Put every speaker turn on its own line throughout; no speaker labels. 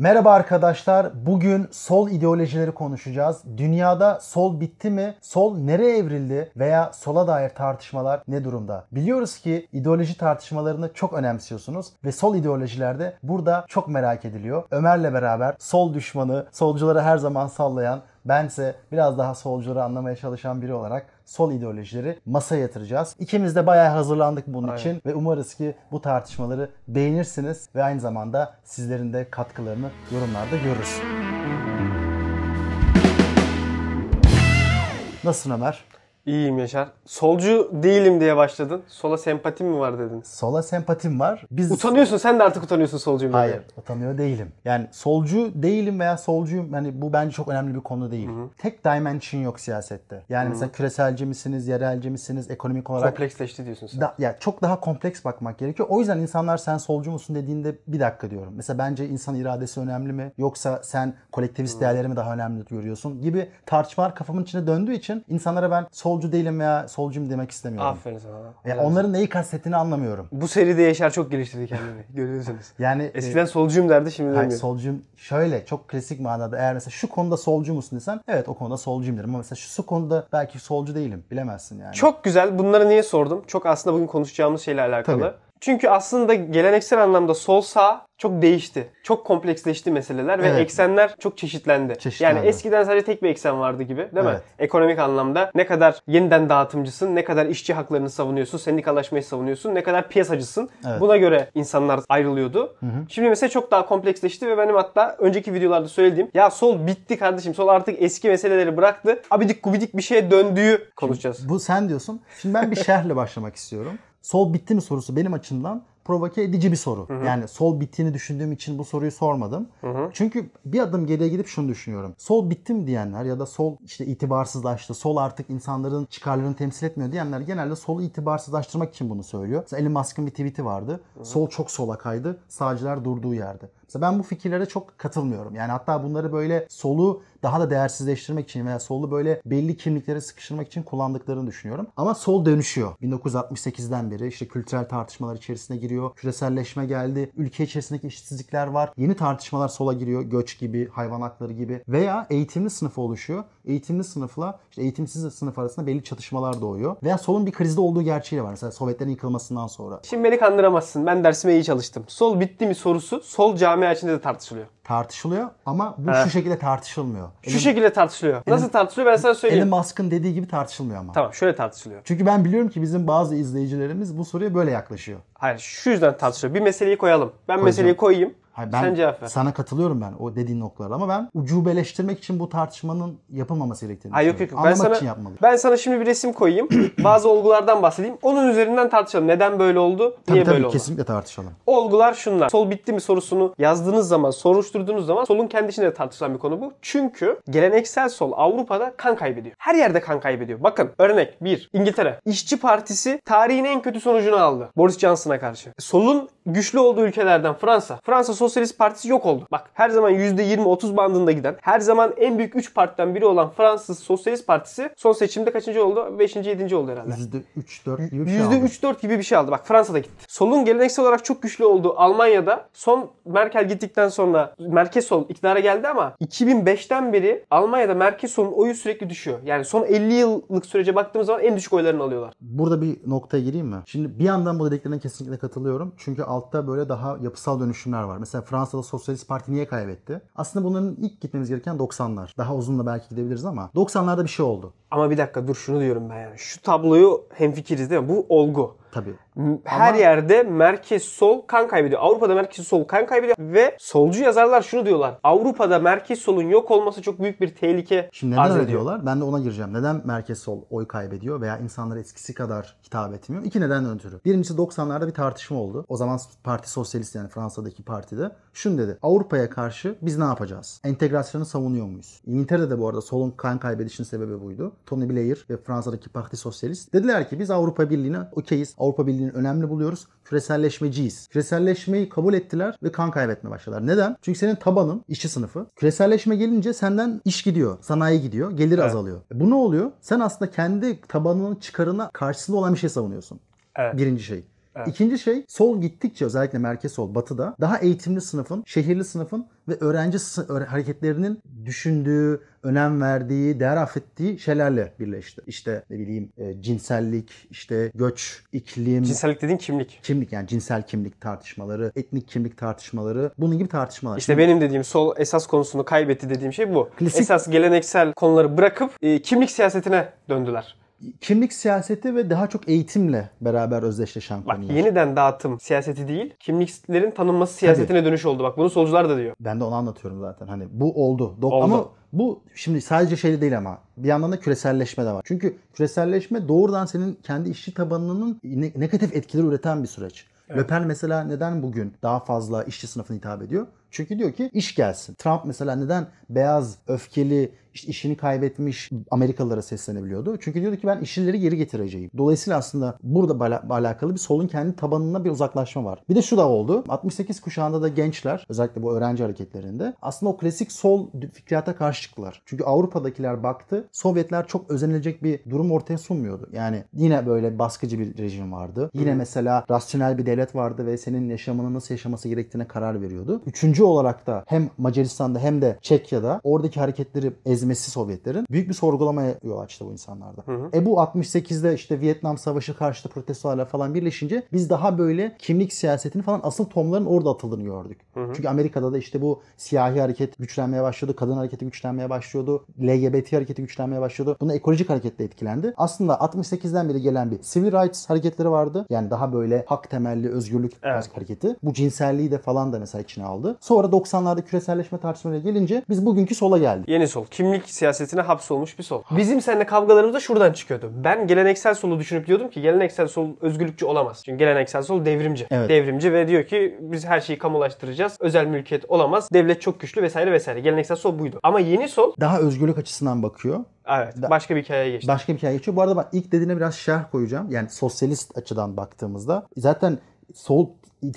Merhaba arkadaşlar. Bugün sol ideolojileri konuşacağız. Dünyada sol bitti mi? Sol nereye evrildi? Veya sola dair tartışmalar ne durumda? Biliyoruz ki ideoloji tartışmalarını çok önemsiyorsunuz ve sol ideolojilerde burada çok merak ediliyor. Ömer'le beraber sol düşmanı, solcuları her zaman sallayan, bense biraz daha solcuları anlamaya çalışan biri olarak sol ideolojileri masaya yatıracağız. İkimiz de bayağı hazırlandık bunun
Aynen.
için ve umarız ki bu tartışmaları beğenirsiniz ve aynı zamanda sizlerin de katkılarını yorumlarda görürüz. Nasılsın Ömer?
İyiyim Yaşar. Solcu değilim diye başladın. Sola sempatim mi var dedin.
Sola sempatim var. Biz
Utanıyorsun sen de artık utanıyorsun solcuyum demeye.
Hayır, utanıyor değilim. Yani solcu değilim veya solcuyum. Yani bu bence çok önemli bir konu değil. Tek dimension yok siyasette. Yani mesela küreselci misiniz, yerelci misiniz, ekonomik olarak
Kompleksleşti diyorsun sen.
da, ya çok daha kompleks bakmak gerekiyor. O yüzden insanlar sen solcu musun dediğinde bir dakika diyorum. Mesela bence insan iradesi önemli mi? Yoksa sen kolektivist değerleri mi daha önemli görüyorsun? Gibi tartışmalar kafamın içine döndüğü için insanlara ben solcu değilim veya solcuyum demek istemiyorum.
Aferin sana.
Ya
Helal
onların neyi kastettiğini anlamıyorum.
Bu seride Yaşar çok geliştirdi kendini. Görüyorsunuz.
Yani e,
Eskiden solcuyum derdi şimdi
Hayır
demiyor.
solcuyum şöyle çok klasik manada eğer mesela şu konuda solcu musun desen evet o konuda solcuyum derim ama mesela şu, şu konuda belki solcu değilim bilemezsin yani.
Çok güzel. Bunları niye sordum? Çok aslında bugün konuşacağımız şeyle alakalı.
Tabii.
Çünkü aslında geleneksel anlamda sol sağ çok değişti. Çok kompleksleşti meseleler ve
Evet.
eksenler çok çeşitlendi.
Çeşitlendi.
Yani eskiden sadece tek bir eksen vardı gibi değil mi?
Evet.
Ekonomik anlamda ne kadar yeniden dağıtımcısın, ne kadar işçi haklarını savunuyorsun, sendikalaşmayı savunuyorsun, ne kadar piyasacısın.
Evet.
Buna göre insanlar ayrılıyordu. Şimdi mesela çok daha kompleksleşti ve benim hatta önceki videolarda söylediğim ya sol bitti kardeşim, sol artık eski meseleleri bıraktı. Abidik gubidik bir şeye döndüğü konuşacağız.
Bu sen diyorsun. Şimdi ben bir şerhle başlamak istiyorum. Sol bitti mi sorusu benim açımdan provoke edici bir soru. Yani sol bittiğini düşündüğüm için bu soruyu sormadım. Çünkü bir adım geriye gidip şunu düşünüyorum. Sol bitti mi diyenler ya da sol işte itibarsızlaştı, sol artık insanların çıkarlarını temsil etmiyor diyenler genelde solu itibarsızlaştırmak için bunu söylüyor. Mesela Elon Musk'ın bir tweet'i vardı. Sol çok sola kaydı, sağcılar durduğu yerde. Mesela ben bu fikirlere çok katılmıyorum. Yani hatta bunları böyle solu daha da değersizleştirmek için veya solu böyle belli kimliklere sıkıştırmak için kullandıklarını düşünüyorum. Ama sol dönüşüyor. 1968'den beri işte kültürel tartışmalar içerisine giriyor. Küreselleşme geldi. Ülke içerisindeki eşitsizlikler var. Yeni tartışmalar sola giriyor. Göç gibi, hayvan hakları gibi. Veya eğitimli sınıf oluşuyor. Eğitimli sınıfla işte eğitimsiz sınıf arasında belli çatışmalar doğuyor. Veya solun bir krizde olduğu gerçeği var. Mesela Sovyetlerin yıkılmasından sonra.
Şimdi beni kandıramazsın. Ben dersime iyi çalıştım. Sol bitti mi sorusu sol camia içinde de tartışılıyor.
Tartışılıyor ama bu
Evet.
şu şekilde tartışılmıyor.
Şu şekilde tartışılıyor. Nasıl tartışılıyor ben sana söyleyeyim.
Elon Musk'ın dediği gibi tartışılmıyor ama.
Tamam şöyle tartışılıyor.
Çünkü ben biliyorum ki bizim bazı izleyicilerimiz bu soruya böyle yaklaşıyor.
Hayır şu yüzden tartışılıyor. Bir meseleyi koyalım. Ben meseleyi koyayım.
Hayır, ben
Sen cevap ver.
sana katılıyorum ben o dediğin noktalara ama ben ucubeleştirmek için bu tartışmanın yapılmaması gerektiğini
Hayır yok yok. yok. Ben
Anlamak
sana,
için yapmalı.
ben sana şimdi bir resim koyayım. Bazı olgulardan bahsedeyim. Onun üzerinden tartışalım. Neden böyle oldu?
Tabii
Niye
tabii
böyle oldu?
kesinlikle tartışalım.
Olgular şunlar. Sol bitti mi sorusunu yazdığınız zaman, soruşturduğunuz zaman solun kendi içinde de tartışılan bir konu bu. Çünkü geleneksel sol Avrupa'da kan kaybediyor. Her yerde kan kaybediyor. Bakın örnek 1. İngiltere. İşçi Partisi tarihin en kötü sonucunu aldı. Boris Johnson'a karşı. Solun güçlü olduğu ülkelerden Fransa. Fransa Sosyalist Partisi yok oldu. Bak her zaman %20-30 bandında giden, her zaman en büyük 3 partiden biri olan Fransız Sosyalist Partisi son seçimde kaçıncı oldu? 5. 7. oldu herhalde.
%3-4 gibi bir şey aldı.
%3-4 gibi bir şey aldı. Bak Fransa'da gitti. Solun geleneksel olarak çok güçlü olduğu Almanya'da son Merkel gittikten sonra merkez sol iktidara geldi ama 2005'ten beri Almanya'da merkez solun oyu sürekli düşüyor. Yani son 50 yıllık sürece baktığımız zaman en düşük oylarını alıyorlar.
Burada bir noktaya gireyim mi? Şimdi bir yandan bu dediklerine kesinlikle katılıyorum. Çünkü altta böyle daha yapısal dönüşümler var. Mesela Fransa'da Sosyalist Parti niye kaybetti? Aslında bunların ilk gitmemiz gereken 90'lar. Daha uzun da belki gidebiliriz ama 90'larda bir şey oldu.
Ama bir dakika dur şunu diyorum ben yani. Şu tabloyu hemfikiriz değil mi? Bu olgu.
Tabii.
Her
Ama-
yerde merkez sol kan kaybediyor. Avrupa'da merkez sol kan kaybediyor ve solcu yazarlar şunu diyorlar. Avrupa'da merkez solun yok olması çok büyük bir tehlike
Şimdi neden
arz ediyor.
diyorlar? Ben de ona gireceğim. Neden merkez sol oy kaybediyor veya insanlara eskisi kadar hitap etmiyor? İki nedenden ötürü. Birincisi 90'larda bir tartışma oldu. O zaman Parti Sosyalist yani Fransa'daki partide şunu dedi. Avrupa'ya karşı biz ne yapacağız? Entegrasyonu savunuyor muyuz? İngiltere'de de bu arada solun kan kaybedişinin sebebi buydu. Tony Blair ve Fransa'daki Parti Sosyalist dediler ki biz Avrupa Birliği'ne okeyiz. Avrupa Birliği'ni önemli buluyoruz. Küreselleşmeciyiz. Küreselleşmeyi kabul ettiler ve kan kaybetmeye başladılar. Neden? Çünkü senin tabanın işçi sınıfı. Küreselleşme gelince senden iş gidiyor, sanayi gidiyor, gelir
Evet.
azalıyor. E Bu ne oluyor? Sen aslında kendi tabanının çıkarına karşısında olan bir şey savunuyorsun.
Evet.
Birinci şey.
Evet.
İkinci şey sol gittikçe özellikle merkez sol batıda daha eğitimli sınıfın, şehirli sınıfın ve öğrenci hareketlerinin düşündüğü, önem verdiği, değer affettiği şeylerle birleşti. İşte ne bileyim e, cinsellik, işte göç, iklim,
Cinsellik dediğin kimlik.
kimlik yani cinsel kimlik tartışmaları, etnik kimlik tartışmaları, bunun gibi tartışmalar.
İşte benim dediğim sol esas konusunu kaybetti dediğim şey bu.
Klasik-
Esas geleneksel konuları bırakıp e, kimlik siyasetine döndüler.
Kimlik siyaseti ve daha çok eğitimle beraber özdeşleşen
Bak
konular.
yeniden dağıtım siyaseti değil, kimliklerin tanınması siyasetine dönüş oldu. Bak bunu solcular da diyor.
Ben de onu anlatıyorum zaten. Hani bu oldu. Dok-
Oldu.
Ama bu şimdi sadece şey değil ama bir yandan da küreselleşme de var. Çünkü küreselleşme doğrudan senin kendi işçi tabanının ne- negatif etkileri üreten bir süreç. Le Pen mesela neden bugün daha fazla işçi sınıfına hitap ediyor? Çünkü diyor ki iş gelsin. Trump mesela neden beyaz, öfkeli, işte işini kaybetmiş Amerikalılara seslenebiliyordu? Çünkü diyordu ki ben işçileri geri getireceğim. Dolayısıyla aslında burada bala- alakalı bir solun kendi tabanına bir uzaklaşma var. Bir de şu da oldu. 68 kuşağında da gençler özellikle bu öğrenci hareketlerinde aslında o klasik sol fikriyata karşı çıktılar. Çünkü Avrupa'dakiler baktı. Sovyetler çok özenilecek bir durum ortaya sunmuyordu. Yani yine böyle baskıcı bir rejim vardı. Yine mesela rasyonel bir devlet vardı ve senin yaşamını nasıl yaşaması gerektiğine karar veriyordu. Üçüncü olarak da hem Macaristan'da hem de Çekya'da oradaki hareketleri ezmesi Sovyetlerin büyük bir sorgulamaya yol açtı bu insanlarda. E bu 68'de işte Vietnam Savaşı karşıtı protestolarla falan birleşince biz daha böyle kimlik siyasetini falan asıl tomların orada atıldığını gördük. Çünkü Amerika'da da işte bu siyahi hareket güçlenmeye başladı, kadın hareketi güçlenmeye başlıyordu, LGBT hareketi güçlenmeye başlıyordu. Buna ekolojik hareketle etkilendi. Aslında 68'den beri gelen bir civil rights hareketleri vardı. Yani daha böyle hak temelli özgürlük
Evet.
hareketi. Bu cinselliği de falan da mesela içine aldı. Sonra 90'larda küreselleşme tartışmalarına gelince biz bugünkü sola geldik.
Yeni sol. Kimlik siyasetine hapsolmuş bir sol. Bizim seninle kavgalarımız da şuradan çıkıyordu. Ben geleneksel solu düşünüp diyordum ki geleneksel sol özgürlükçü olamaz. Çünkü geleneksel sol devrimci.
Evet.
Devrimci ve diyor ki biz her şeyi kamulaştıracağız. Özel mülkiyet olamaz. Devlet çok güçlü vesaire vesaire. Geleneksel sol buydu. Ama yeni sol
Daha özgürlük açısından bakıyor.
evet başka bir hikayeye geçti.
Başka bir hikaye geçiyor. Bu arada ben ilk dediğine biraz şerh koyacağım. Yani sosyalist açıdan baktığımızda zaten sol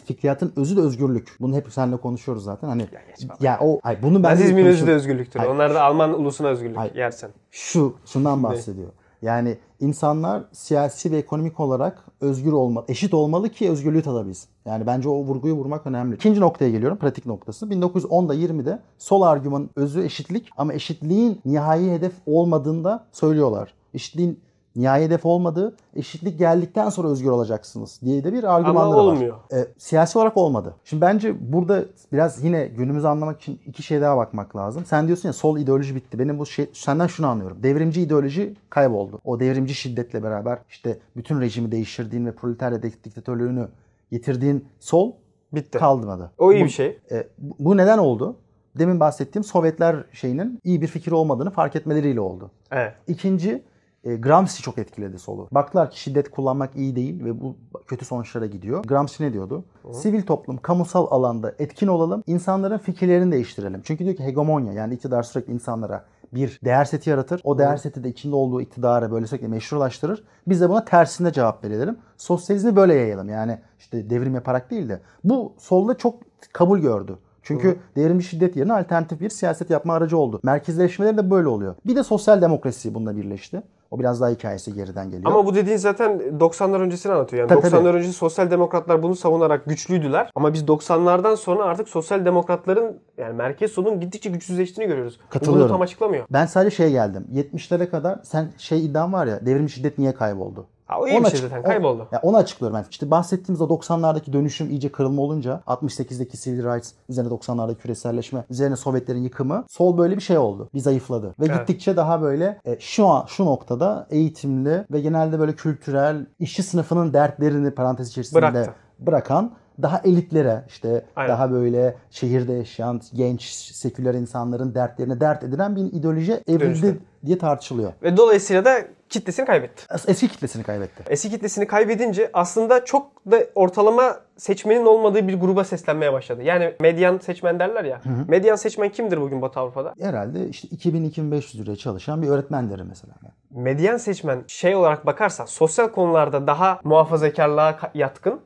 fikriyatın özü de özgürlük. Bunu hep seninle konuşuyoruz zaten. Hani
geçme
ya o ay bunu ben
Nazizmin özü de özgürlüktür.
Hayır.
Onlar da Alman ulusuna özgürlük
Hayır.
yersen.
Şu şundan bahsediyor. Yani insanlar siyasi ve ekonomik olarak özgür olmalı, eşit olmalı ki özgürlüğü tadabilsin. Yani bence o vurguyu vurmak önemli. İkinci noktaya geliyorum, pratik noktası. 1910'da 20'de sol argümanın özü eşitlik ama eşitliğin nihai hedef olmadığında söylüyorlar. Eşitliğin nihai hedef olmadığı, eşitlik geldikten sonra özgür olacaksınız diye de bir argümanları var.
olmuyor.
E, siyasi olarak olmadı. Şimdi bence burada biraz yine günümüzü anlamak için iki şey daha bakmak lazım. Sen diyorsun ya sol ideoloji bitti. Benim bu şey senden şunu anlıyorum. Devrimci ideoloji kayboldu. O devrimci şiddetle beraber işte bütün rejimi değiştirdiğin ve proletarya dik- diktatörlüğünü getirdiğin sol
Bitti.
kalmadı.
O iyi
Bu-
bir şey.
e, bu neden oldu? Demin bahsettiğim Sovyetler şeyinin iyi bir fikir olmadığını fark etmeleriyle oldu.
Evet.
İkinci e, Gramsci çok etkiledi solu. Baktılar ki şiddet kullanmak iyi değil ve bu kötü sonuçlara gidiyor. Gramsci ne diyordu? Sivil toplum, kamusal alanda etkin olalım, insanların fikirlerini değiştirelim. Çünkü diyor ki hegemonya yani iktidar sürekli insanlara bir değer seti yaratır. O değer seti de içinde olduğu iktidarı böyle sürekli meşrulaştırır. Biz de buna tersinde cevap verelim. Sosyalizmi böyle yayalım. Yani işte devrim yaparak değil de. Bu solda çok kabul gördü. Çünkü devrimci şiddet yerine alternatif bir siyaset yapma aracı oldu. Merkezleşmeleri de böyle oluyor. Bir de sosyal demokrasi bununla birleşti. O biraz daha hikayesi geriden geliyor.
Ama bu dediğin zaten 90'lar öncesini anlatıyor. Yani
Tabii,
90'lar öncesi sosyal demokratlar bunu savunarak güçlüydüler. Ama biz 90'lardan sonra artık sosyal demokratların yani merkez solun gittikçe güçsüzleştiğini görüyoruz.
Katılıyorum.
Bunu tam açıklamıyor.
Ben sadece şeye geldim. 70'lere kadar sen şey iddian var ya devrimci şiddet niye kayboldu?
Ha, o iyi bir şey zaten
o-
kayboldu.
ya onu açıklıyorum ben. İşte bahsettiğimiz o 90'lardaki dönüşüm iyice kırılma olunca 68'deki civil rights üzerine 90'larda küreselleşme üzerine Sovyetlerin yıkımı sol böyle bir şey oldu. Bir zayıfladı. Ve
Evet.
gittikçe daha böyle e, şu an şu noktada eğitimli ve genelde böyle kültürel işçi sınıfının dertlerini parantez içerisinde
Bıraktı.
bırakan daha elitlere işte
Aynen.
daha böyle şehirde yaşayan genç seküler insanların dertlerine dert edilen bir ideoloji evrildi diye tartışılıyor.
Ve dolayısıyla da kitlesini kaybetti.
Eski kitlesini kaybetti.
Eski kitlesini kaybedince aslında çok da ortalama seçmenin olmadığı bir gruba seslenmeye başladı. Yani medyan seçmen derler ya. Medyan seçmen kimdir bugün Batı Avrupa'da?
Herhalde işte 2000-2500 liraya çalışan bir öğretmenleri mesela.
Medyan seçmen şey olarak bakarsa sosyal konularda daha muhafazakarlığa ka- yatkın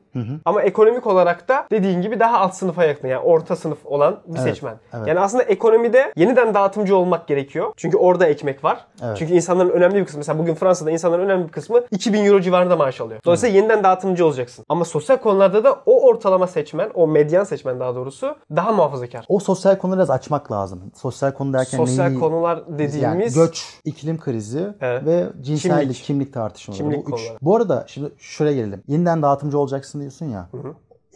ama ekonomik olarak da dediğin gibi daha alt sınıfa yakın yani orta sınıf olan bir
Evet,
seçmen.
evet.
Yani aslında ekonomide yeniden dağıtımcı olmak gerekiyor. Çünkü orada ekmek var.
Evet.
Çünkü insanların önemli bir kısmı mesela bugün Fransa'da insanların önemli bir kısmı 2000 euro civarında maaş alıyor. Dolayısıyla yeniden dağıtımcı olacaksın. Ama sosyal konularda da o ortalama seçmen, o medyan seçmen daha doğrusu daha muhafazakar.
O sosyal konuları biraz açmak lazım. Sosyal konu derken
Sosyal
neyi...
konular
Yani
dediğimiz
göç, iklim krizi
Evet.
ve cinsellik,
Kimlik.
kimlik, tartışmaları.
Kimlik
Bu, üç. Bu arada şimdi şuraya gelelim. Yeniden dağıtımcı olacaksın diyorsun ya.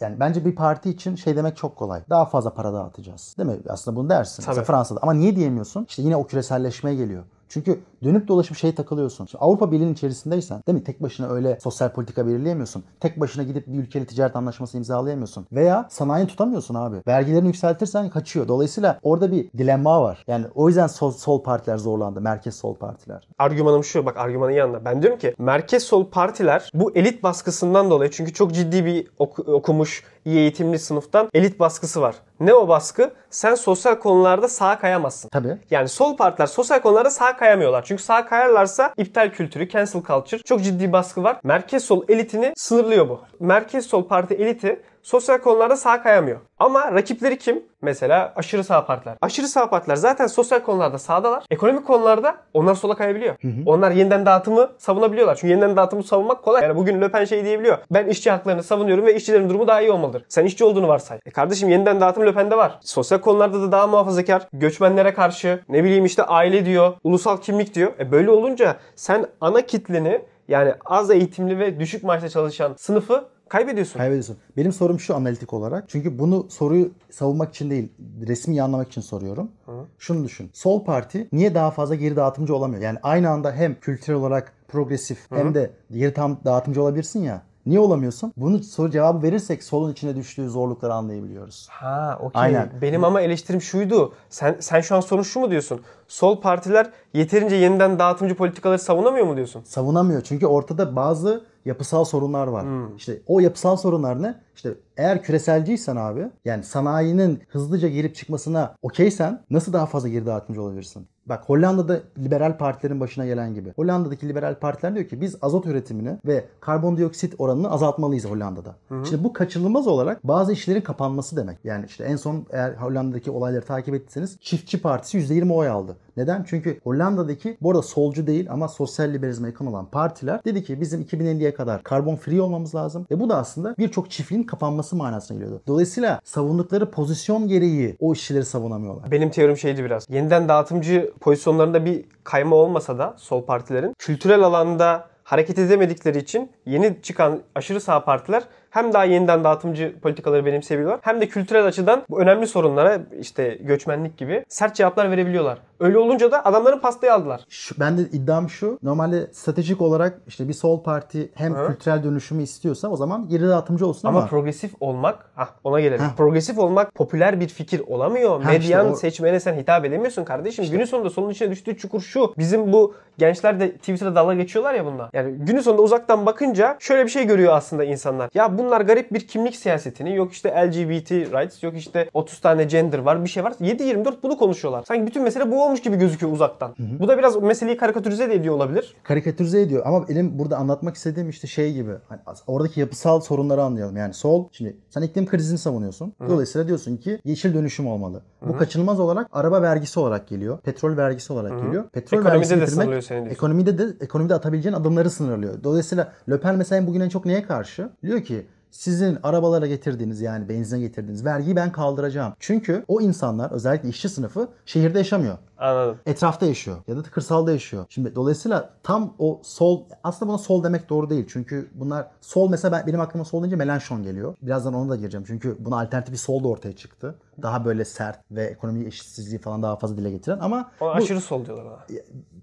Yani bence bir parti için şey demek çok kolay. Daha fazla para dağıtacağız. Değil mi? Aslında bunu dersin. Mesela
Tabii.
Fransa'da. Ama niye diyemiyorsun? İşte yine o küreselleşmeye geliyor. Çünkü dönüp dolaşıp şeye takılıyorsun. Şimdi Avrupa Birliği'nin içerisindeysen değil mi? Tek başına öyle sosyal politika belirleyemiyorsun. Tek başına gidip bir ülkeyle ticaret anlaşması imzalayamıyorsun. Veya sanayini tutamıyorsun abi. Vergilerini yükseltirsen kaçıyor. Dolayısıyla orada bir dilemma var. Yani o yüzden sol, sol partiler zorlandı. Merkez sol partiler.
argümanım şu bak argümanın yanında. Ben diyorum ki merkez sol partiler bu elit baskısından dolayı çünkü çok ciddi bir oku- okumuş iyi eğitimli sınıftan elit baskısı var. Ne o baskı? Sen sosyal konularda sağa kayamazsın.
Tabii.
Yani sol partiler sosyal konularda sağa kayamıyorlar. Çünkü sağa kayarlarsa iptal kültürü, cancel culture çok ciddi baskı var. Merkez sol elitini sınırlıyor bu. Merkez sol parti eliti sosyal konularda sağa kayamıyor. Ama rakipleri kim? Mesela aşırı sağ partiler. Aşırı sağ partiler zaten sosyal konularda sağdalar. Ekonomik konularda onlar sola kayabiliyor. Onlar yeniden dağıtımı savunabiliyorlar. Çünkü yeniden dağıtımı savunmak kolay. Yani bugün Le Pen şey diyebiliyor. Ben işçi haklarını savunuyorum ve işçilerin durumu daha iyi olmalıdır. Sen işçi olduğunu varsay. E kardeşim yeniden dağıtım Le Pen'de var. Sosyal konularda da daha muhafazakar. Göçmenlere karşı ne bileyim işte aile diyor. Ulusal kimlik diyor. E böyle olunca sen ana kitleni yani az eğitimli ve düşük maaşla çalışan sınıfı kaybediyorsun.
Kaybediyorsun. Benim sorum şu analitik olarak. Çünkü bunu soruyu savunmak için değil, resmi anlamak için soruyorum. Şunu düşün. Sol parti niye daha fazla geri dağıtımcı olamıyor? Yani aynı anda hem kültürel olarak progresif hem de geri tam dağıtımcı olabilirsin ya. Niye olamıyorsun? Bunu soru cevabı verirsek solun içine düştüğü zorlukları anlayabiliyoruz.
Ha, okey.
Aynen.
Benim ama eleştirim şuydu. Sen sen şu an sorun şu mu diyorsun? Sol partiler yeterince yeniden dağıtımcı politikaları savunamıyor mu diyorsun?
Savunamıyor. Çünkü ortada bazı yapısal sorunlar var. İşte o yapısal sorunlar ne? İşte eğer küreselciysen abi yani sanayinin hızlıca girip çıkmasına okeysen nasıl daha fazla geri dağıtımcı olabilirsin? Bak Hollanda'da liberal partilerin başına gelen gibi. Hollanda'daki liberal partiler diyor ki biz azot üretimini ve karbondioksit oranını azaltmalıyız Hollanda'da. Şimdi bu kaçınılmaz olarak bazı işlerin kapanması demek. Yani işte en son eğer Hollanda'daki olayları takip ettiyseniz Çiftçi Partisi %20 oy aldı. Neden? Çünkü Hollanda'daki bu arada solcu değil ama sosyal liberalizme yakın olan partiler dedi ki bizim 2050'ye kadar karbon free olmamız lazım. Ve bu da aslında birçok çiftliğin kapanması manasına geliyordu. Dolayısıyla savundukları pozisyon gereği o işçileri savunamıyorlar.
Benim teorim şeydi biraz. Yeniden dağıtımcı pozisyonlarında bir kayma olmasa da sol partilerin kültürel alanda hareket edemedikleri için yeni çıkan aşırı sağ partiler hem daha yeniden dağıtımcı politikaları benimseyebiliyorlar hem de kültürel açıdan bu önemli sorunlara işte göçmenlik gibi sert cevaplar verebiliyorlar. Öyle olunca da adamların pastayı aldılar.
Şu, ben de iddiam şu. Normalde stratejik olarak işte bir sol parti hem kültürel dönüşümü istiyorsa o zaman geri dağıtımcı olsun ama,
Ama progresif olmak, hah ona gelelim.
Heh.
Progresif olmak popüler bir fikir olamıyor.
Ha,
Medyan
işte o-
seçmene sen hitap edemiyorsun kardeşim. Günün sonunda solun içine düştüğü çukur şu. Bizim bu gençler de Twitter'da dalga geçiyorlar ya bununla. Yani günün sonunda uzaktan bakınca şöyle bir şey görüyor aslında insanlar. Ya bunlar garip bir kimlik siyasetini yok işte LGBT rights yok işte 30 tane gender var bir şey var. 7-24 bunu konuşuyorlar. Sanki bütün mesele bu olmuş gibi gözüküyor uzaktan. Bu da biraz meseleyi karikatürize de ediyor olabilir.
karikatürize ediyor. Ama benim burada anlatmak istediğim işte şey gibi. Hani oradaki yapısal sorunları anlayalım. Yani sol şimdi sen iklim krizini savunuyorsun. Dolayısıyla diyorsun ki yeşil dönüşüm olmalı. Bu kaçınılmaz olarak araba vergisi olarak geliyor. Petrol vergisi olarak geliyor. Petrol
Ekonomide
vergisi
de
getirmek
diyorsun.
ekonomide de ekonomide atabileceğin adımları sınırlıyor. Dolayısıyla Le Pen mesela bugün en çok neye karşı? Diyor ki sizin arabalara getirdiğiniz yani benzine getirdiğiniz vergiyi ben kaldıracağım. Çünkü o insanlar özellikle işçi sınıfı şehirde yaşamıyor
Anladım.
etrafta yaşıyor ya da kırsalda yaşıyor. Şimdi dolayısıyla tam o sol aslında buna sol demek doğru değil. Çünkü bunlar sol mesela ben, benim aklıma sol deyince Melanchon geliyor. Birazdan ona da gireceğim. Çünkü buna alternatif bir sol da ortaya çıktı. Daha böyle sert ve ekonomi eşitsizliği falan daha fazla dile getiren ama bu
aşırı sol diyorlar ona.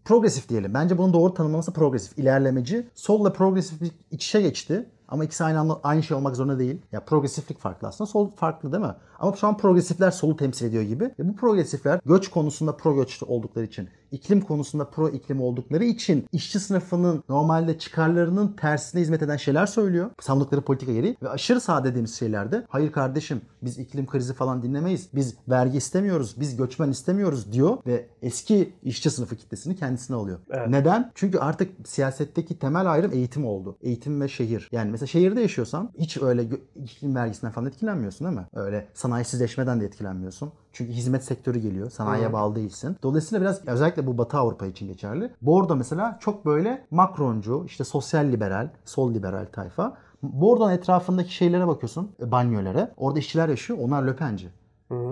progresif diyelim. Bence bunun doğru tanımlaması progresif, ilerlemeci. Solla progresif iç içe geçti. Ama ikisi aynı anda aynı şey olmak zorunda değil. Ya progresiflik farklı aslında. Sol farklı değil mi? Ama şu an progresifler solu temsil ediyor gibi. Ve bu progresifler göç konusunda pro göç oldukları için, iklim konusunda pro iklim oldukları için işçi sınıfının normalde çıkarlarının tersine hizmet eden şeyler söylüyor. Savundukları politika gereği. Ve aşırı sağ dediğimiz şeylerde hayır kardeşim biz iklim krizi falan dinlemeyiz. Biz vergi istemiyoruz. Biz göçmen istemiyoruz diyor ve eski işçi sınıfı kitlesini kendisine alıyor.
Evet.
Neden? Çünkü artık siyasetteki temel ayrım eğitim oldu. Eğitim ve şehir. Yani mesela şehirde yaşıyorsan hiç öyle iklim vergisinden falan etkilenmiyorsun değil mi? Öyle sanayisizleşmeden de etkilenmiyorsun. Çünkü hizmet sektörü geliyor. Sanayiye bağlı değilsin. Dolayısıyla biraz özellikle bu Batı Avrupa için geçerli. Bu orada mesela çok böyle makroncu, işte sosyal liberal, sol liberal tayfa Bordon etrafındaki şeylere bakıyorsun, e, banyolere. Orada işçiler yaşıyor, onlar löpenci.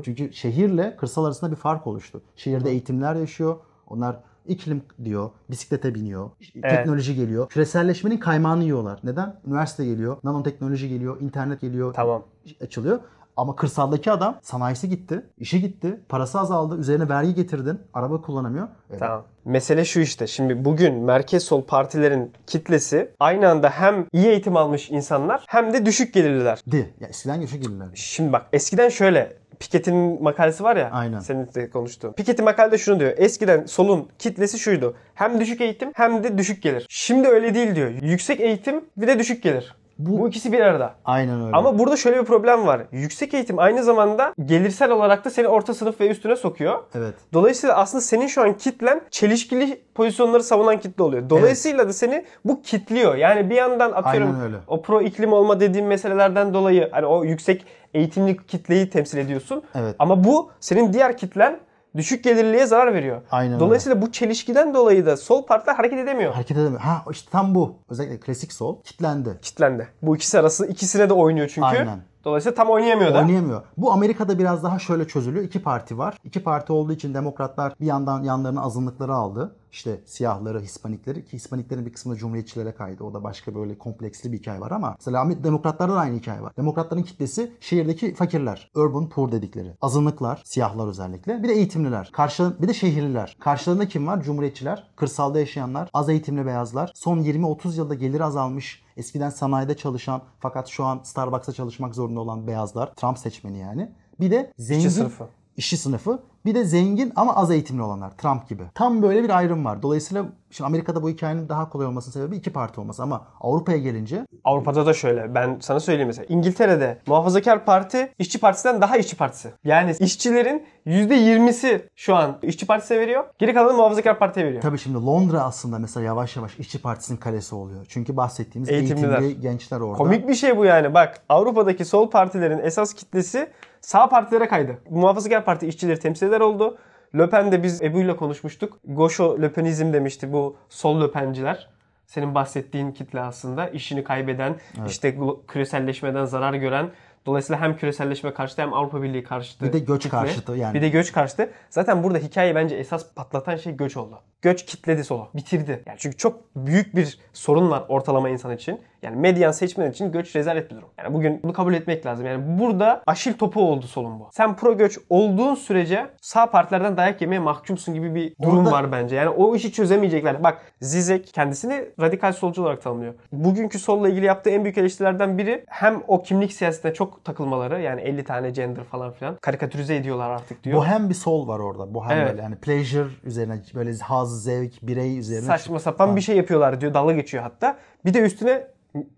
Çünkü şehirle kırsal arasında bir fark oluştu. Şehirde eğitimler yaşıyor, onlar iklim diyor, bisiklete biniyor, teknoloji geliyor. Küreselleşmenin kaymağını yiyorlar. Neden? Üniversite geliyor, nanoteknoloji geliyor, internet geliyor,
Tamam.
açılıyor. Ama kırsaldaki adam sanayisi gitti, işi gitti, parası azaldı, üzerine vergi getirdin, araba kullanamıyor. E,
Tamam. Mesele şu işte. Şimdi bugün merkez sol partilerin kitlesi aynı anda hem iyi eğitim almış insanlar hem de düşük gelirliler.
Di. Ya eskiden göçe gelirler.
Şimdi bak eskiden şöyle Piketty'nin makalesi var ya.
Aynen.
Senin de konuştuğun. Piketty makalede şunu diyor. Eskiden solun kitlesi şuydu. Hem düşük eğitim hem de düşük gelir. Şimdi öyle değil diyor. Yüksek eğitim bir de düşük gelir.
Bu-
Bu, ikisi bir arada.
Aynen öyle.
Ama burada şöyle bir problem var. Yüksek eğitim aynı zamanda gelirsel olarak da seni orta sınıf ve üstüne sokuyor.
Evet.
Dolayısıyla aslında senin şu an kitlen çelişkili pozisyonları savunan kitle oluyor. Dolayısıyla da seni bu kitliyor. Yani bir yandan atıyorum o pro iklim olma dediğim meselelerden dolayı hani o yüksek eğitimli kitleyi temsil ediyorsun.
Evet.
Ama bu senin diğer kitlen düşük gelirliye zarar veriyor.
Aynen öyle.
Dolayısıyla bu çelişkiden dolayı da sol partiler hareket edemiyor.
Hareket edemiyor. Ha işte tam bu. Özellikle klasik sol kitlendi.
Kitlendi. Bu ikisi arası ikisine de oynuyor çünkü.
Aynen.
Dolayısıyla tam oynayamıyor da.
Oynayamıyor. Bu Amerika'da biraz daha şöyle çözülüyor. İki parti var. İki parti olduğu için demokratlar bir yandan yanlarına azınlıkları aldı. İşte siyahları, Hispanikleri ki Hispaniklerin bir kısmı cumhuriyetçilere kaydı. O da başka böyle kompleksli bir hikaye var ama mesela Amer- demokratlarda da aynı hikaye var. Demokratların kitlesi şehirdeki fakirler. Urban poor dedikleri. Azınlıklar, siyahlar özellikle. Bir de eğitimliler. Karşı, bir de şehirliler. Karşılarında kim var? Cumhuriyetçiler, kırsalda yaşayanlar, az eğitimli beyazlar. Son 20-30 yılda gelir azalmış, eskiden sanayide çalışan fakat şu an Starbucks'ta çalışmak zorunda olan beyazlar. Trump seçmeni yani. Bir de zengin
sınıfı.
İşçi sınıfı. Bir de zengin ama az eğitimli olanlar. Trump gibi. Tam böyle bir ayrım var. Dolayısıyla şimdi Amerika'da bu hikayenin daha kolay olmasının sebebi iki parti olması. Ama Avrupa'ya gelince
Avrupa'da da şöyle. Ben sana söyleyeyim mesela. İngiltere'de muhafazakar parti işçi partisinden daha işçi partisi. Yani işçilerin %20'si şu an işçi partisine veriyor. Geri kalanı muhafazakar partiye veriyor.
tabii şimdi Londra aslında mesela yavaş yavaş işçi partisinin kalesi oluyor. Çünkü bahsettiğimiz
Eğitimliler.
eğitimli gençler orada.
Komik bir şey bu yani. Bak Avrupa'daki sol partilerin esas kitlesi sağ partilere kaydı. Muhafazakar parti işçileri temsil eder oldu. Le Pen'de biz Ebu'yla konuşmuştuk. Goşo Löpenizm demişti bu sol Löpenciler. Senin bahsettiğin kitle aslında işini kaybeden, işte glo- küreselleşmeden zarar gören, dolayısıyla hem küreselleşme karşıtı hem Avrupa Birliği karşıtı.
Bir de göç
kitle.
karşıtı yani.
Bir de göç karşıtı. Zaten burada hikaye bence esas patlatan şey göç oldu. Göç kitledi solu. Bitirdi. Yani çünkü çok büyük bir sorun var ortalama insan için. Yani medyan seçmen için göç rezalet bir durum. Yani bugün bunu kabul etmek lazım. Yani burada aşil topu oldu solun bu. Sen pro göç olduğun sürece sağ partilerden dayak yemeye mahkumsun gibi bir durum
Orada-
var bence. Yani o işi çözemeyecekler. Bak Zizek kendisini radikal solcu olarak tanımlıyor. Bugünkü solla ilgili yaptığı en büyük eleştirilerden biri hem o kimlik siyasetine çok takılmaları yani 50 tane gender falan filan karikatürize ediyorlar artık diyor.
Bohem bir sol var orada. Bohem
Evet.
böyle yani pleasure üzerine böyle haz, zevk, birey üzerine.
Saçma sapan bir şey yapıyorlar diyor. Dalga geçiyor hatta. Bir de üstüne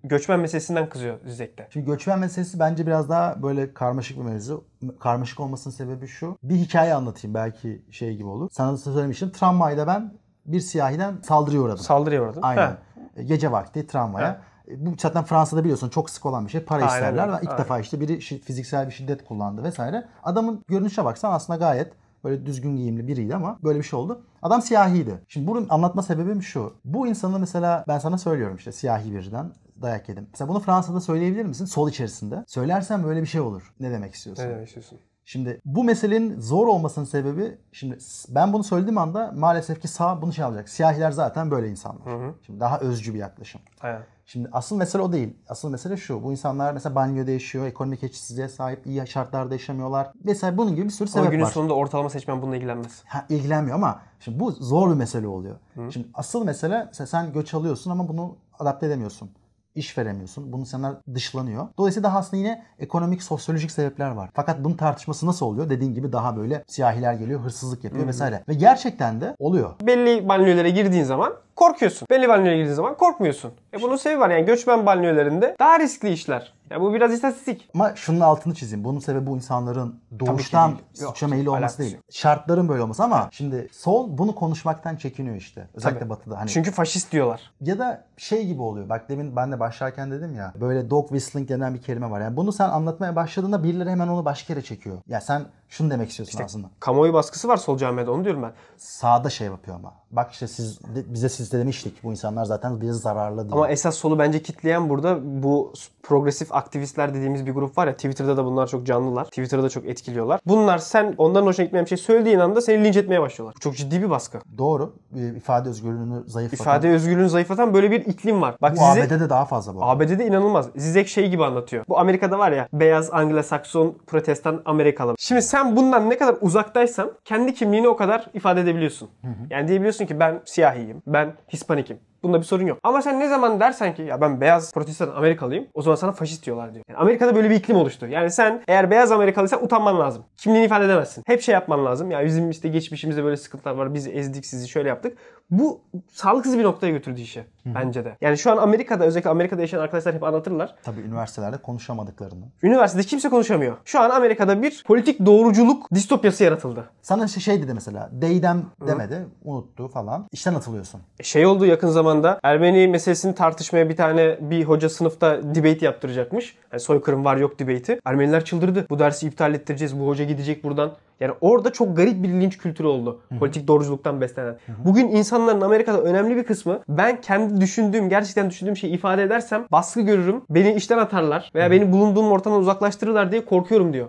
göçmen meselesinden kızıyor Zizek'te.
Şimdi göçmen meselesi bence biraz daha böyle karmaşık bir mevzu. Karmaşık olmasının sebebi şu. Bir hikaye anlatayım belki şey gibi olur. Sana da söylemiştim. Tramvayda ben bir siyahiden saldırıya uğradım.
Saldırıya uğradın.
Aynen.
Heh.
Gece vakti tramvaya. E, Bu zaten Fransa'da biliyorsun çok sık olan bir şey. Para
Aynen
isterler ve ilk
aynen.
defa işte biri şi- fiziksel bir şiddet kullandı vesaire. Adamın görünüşe baksan aslında gayet böyle düzgün giyimli biriydi ama böyle bir şey oldu. Adam siyahiydi. Şimdi bunun anlatma sebebim şu. Bu insanı mesela ben sana söylüyorum işte siyahi birden dayak yedim. Mesela bunu Fransa'da söyleyebilir misin? Sol içerisinde. Söylersen böyle bir şey olur. Ne demek istiyorsun?
Ne demek istiyorsun?
Şimdi bu meselenin zor olmasının sebebi şimdi ben bunu söylediğim anda maalesef ki sağ bunu şey alacak. Siyahiler zaten böyle insanlar. Şimdi daha özcü bir yaklaşım.
Aynen.
Şimdi asıl mesele o değil. Asıl mesele şu. Bu insanlar mesela banyoda yaşıyor, ekonomik eşitsizliğe sahip, iyi şartlarda yaşamıyorlar. Mesela bunun gibi bir sürü
Ama
sebep
günün
var.
sonunda ortalama seçmen bununla ilgilenmez.
Ha, ilgilenmiyor ama şimdi bu zor bir mesele oluyor. Şimdi asıl mesele sen göç alıyorsun ama bunu adapte edemiyorsun. İş veremiyorsun. Bunu insanlar dışlanıyor. Dolayısıyla daha aslında yine ekonomik, sosyolojik sebepler var. Fakat bunun tartışması nasıl oluyor? Dediğin gibi daha böyle siyahiler geliyor, hırsızlık yapıyor vesaire. Ve gerçekten de oluyor.
Belli banliyölere girdiğin zaman korkuyorsun. Belli banliyöre girdiğin zaman korkmuyorsun. E bunun sebebi var yani göçmen banliyölerinde daha riskli işler. Ya bu biraz istatistik.
Ama şunun altını çizeyim. Bunun sebebi bu insanların doğuştan suça meyilli olması değil. Şartların böyle olması ama şimdi sol bunu konuşmaktan çekiniyor işte. Özellikle
Tabii.
batıda. Hani
Çünkü faşist diyorlar.
ya da şey gibi oluyor. Bak demin ben de başlarken dedim ya. Böyle dog whistling denen bir kelime var. Yani bunu sen anlatmaya başladığında birileri hemen onu başka yere çekiyor. Ya sen şunu demek istiyorsun aslında.
Kamuoyu baskısı var sol camiada onu diyorum ben.
Sağda şey yapıyor ama. Bak işte siz bize siz de demiştik bu insanlar zaten bize zararlı diye.
Ama esas solu bence kitleyen burada bu progresif aktivistler dediğimiz bir grup var ya Twitter'da da bunlar çok canlılar. Twitter'da çok etkiliyorlar. Bunlar sen onların hoşuna gitmeyen bir şey söylediğin anda seni linç etmeye başlıyorlar. Bu çok ciddi bir baskı.
Doğru. Ee, ifade özgürlüğünü zayıflatan.
İfade özgürlüğünü zayıflatan böyle bir iklim var. Bak
bu
size
ABD'de daha fazla bu. arada.
ABD'de inanılmaz. Zizek şey gibi anlatıyor. Bu Amerika'da var ya beyaz Anglo-Sakson protestan Amerikalı. Şimdi sen bundan ne kadar uzaktaysan kendi kimliğini o kadar ifade edebiliyorsun. Yani diyebiliyorsun ki ben siyahiyim, ben Hispanikim. Bunda bir sorun yok. Ama sen ne zaman dersen ki ya ben beyaz protestan Amerikalıyım o zaman sana faşist diyorlar diyor. Yani Amerika'da böyle bir iklim oluştu. Yani sen eğer beyaz Amerikalıysan utanman lazım. Kimliğini ifade edemezsin. Hep şey yapman lazım. Ya bizim işte geçmişimizde böyle sıkıntılar var. Biz ezdik sizi şöyle yaptık. Bu sağlıksız bir noktaya götürdü işi bence de. Yani şu an Amerika'da özellikle Amerika'da yaşayan arkadaşlar hep anlatırlar.
Tabii üniversitelerde konuşamadıklarını.
Üniversitede kimse konuşamıyor. Şu an Amerika'da bir politik doğruculuk distopyası yaratıldı.
Sana işte şey dedi mesela. Deydem demedi. Unuttu falan. İşten atılıyorsun.
Şey oldu yakın zamanda Ermeni meselesini tartışmaya bir tane bir hoca sınıfta debate yaptıracakmış. Yani soykırım var yok debate'i. Ermeniler çıldırdı. Bu dersi iptal ettireceğiz. Bu hoca gidecek buradan. Yani orada çok garip bir linç kültürü oldu. Politik doğruculuktan beslenen. Bugün insanların Amerika'da önemli bir kısmı ben kendi düşündüğüm, gerçekten düşündüğüm şeyi ifade edersem baskı görürüm. Beni işten atarlar veya beni bulunduğum ortamdan uzaklaştırırlar diye korkuyorum diyor.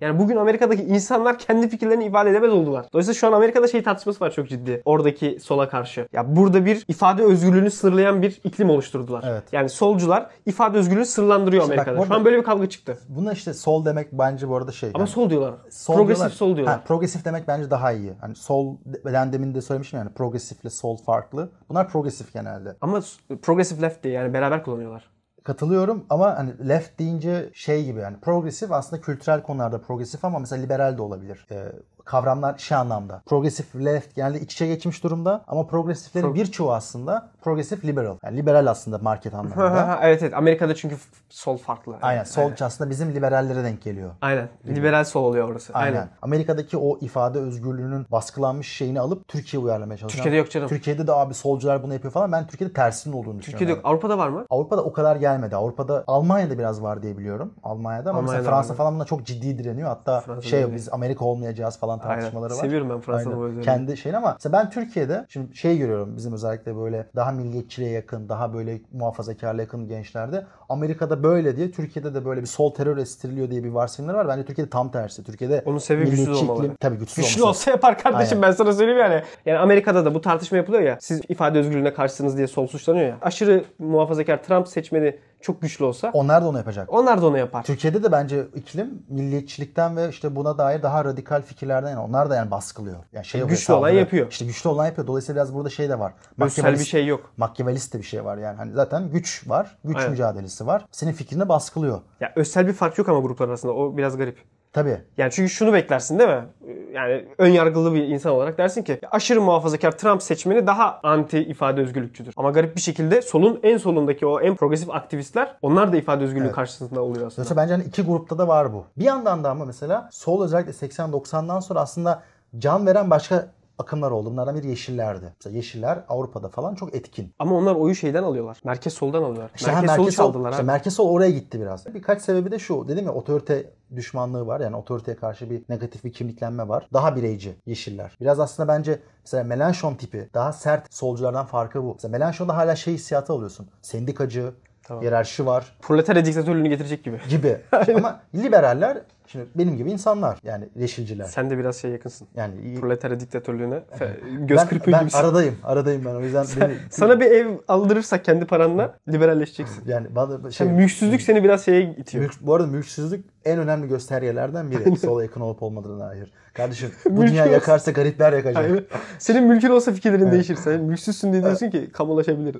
Yani bugün Amerika'daki insanlar kendi fikirlerini ifade edemez oldular. Dolayısıyla şu an Amerika'da şey tartışması var çok ciddi. Oradaki sola karşı. Ya burada bir ifade özgürlüğünü sınırlayan bir iklim oluşturdular.
Evet.
Yani solcular ifade özgürlüğünü sınırlandırıyor
İşte bak
Amerika'da. Şu
burada-
an böyle bir kavga çıktı.
Buna işte sol demek bence bu arada şey.
Ama
yani
sol diyorlar.
sol
Progresif
diyorlar.
sol diyorlar.
Ha, progresif demek bence daha iyi. Hani sol ben demin de söylemiştim yani progresifle sol farklı. Bunlar progresif genelde.
Ama progressive left diye yani beraber kullanıyorlar.
Katılıyorum ama hani left deyince şey gibi yani progresif aslında kültürel konularda progresif ama mesela liberal de olabilir. Ee, kavramlar şey anlamda. Progresif left genelde iç içe geçmiş durumda ama progresiflerin
Pro-
birçoğu aslında progresif liberal. Yani liberal aslında market anlamında.
evet evet Amerika'da çünkü sol farklı.
Aynen
Evet,
sol aslında bizim liberallere denk geliyor.
Aynen. Liberal sol oluyor orası.
Aynen.
Aynen.
Amerika'daki o ifade özgürlüğünün baskılanmış şeyini alıp Türkiye'ye uyarlamaya çalışıyor.
Türkiye'de yok canım.
Türkiye'de de abi solcular bunu yapıyor falan. Ben Türkiye'de tersinin olduğunu düşünüyorum.
Türkiye'de yok. Avrupa'da var mı?
Avrupa'da o kadar gelmedi. Avrupa'da Almanya'da biraz var diye biliyorum. Almanya'da ama
Almanya'da
mesela Fransa
var.
falan buna çok ciddi direniyor. Hatta
Fransa'da
şey biz Amerika olmayacağız falan tartışmaları var.
Seviyorum ben Fransa'nın
Aynen.
o özelliğini.
Kendi şeyini ama mesela ben Türkiye'de şimdi şey görüyorum bizim özellikle böyle daha milliyetçiliğe yakın, daha böyle muhafazakarlığa yakın gençlerde Amerika'da böyle diye Türkiye'de de böyle bir sol terör estiriliyor diye bir varsayımlar var. Bence Türkiye'de tam tersi. Türkiye'de
Onun sebebi güçsüz olmaları.
iklim- tabii güçsüz,
Güçlü
olması.
olsa yapar kardeşim
Aynen.
ben sana söyleyeyim yani. Yani Amerika'da da bu tartışma yapılıyor ya. Siz ifade özgürlüğüne karşısınız diye sol suçlanıyor ya. Aşırı muhafazakar Trump seçmeni çok güçlü olsa
Onlar da onu yapacak.
onlar da onu yapar.
Türkiye'de de bence iklim milliyetçilikten ve işte buna dair daha radikal fikirlerden yani onlar da yani baskılıyor. Yani şey
Güçlü olan
saldırı-
yapıyor.
İşte güçlü olan yapıyor. Dolayısıyla biraz burada şey de var.
Özel bir şey yok.
Makyavelist de bir şey var yani. Hani zaten güç var. Güç
Aynen.
mücadelesi var. Senin fikrini baskılıyor.
Ya özel bir fark yok ama gruplar arasında. O biraz garip.
Tabii.
Yani çünkü şunu beklersin değil mi? Yani ön yargılı bir insan olarak dersin ki aşırı muhafazakar Trump seçmeni daha anti ifade özgürlükçüdür. Ama garip bir şekilde solun en solundaki o en progresif aktivistler onlar da ifade özgürlüğü
Evet.
karşısında oluyor aslında.
Dolayısıyla bence hani iki grupta da var bu. Bir yandan da ama mesela sol özellikle 80-90'dan sonra aslında can veren başka akımlar oldu. Bunlardan biri Yeşillerdi. Mesela Yeşiller Avrupa'da falan çok etkin.
Ama onlar oyu şeyden alıyorlar. Merkez soldan alıyorlar.
İşte
merkez, solu
merkez sol,
çaldılar
işte merkez sol oraya gitti biraz. Birkaç sebebi de şu. Dedim ya otorite düşmanlığı var. Yani otoriteye karşı bir negatif bir kimliklenme var. Daha bireyci yeşiller. Biraz aslında bence mesela Melanchon tipi daha sert solculardan farkı bu. Mesela Melanchon'da hala şey hissiyatı alıyorsun. Sendikacı, hiyerarşi var
Proletarya diktatörlüğünü getirecek gibi.
gibi. Ama liberaller şimdi benim gibi insanlar. Yani yeşilciler.
Sen de biraz şey yakınsın.
Yani
Proletarya diktatörlüğüne fe- göz
ben,
kırpıyor
ben
gibisin.
aradayım. Aradayım ben. O yüzden beni,
Sana bir ev aldırırsak kendi paranla liberalleşeceksin.
yani bana şey,
Sen mülksüzlük seni biraz şeye itiyor.
Mülk- bu arada mülksüzlük en önemli göstergelerden biri. Sola yakın olup olmadığına dair. Kardeşim bu dünya yakarsa garipler yakacak.
Aynen. Senin mülkün olsa fikirlerin değişir. Sen mülksüzsün diye diyorsun ki kamulaşabilir.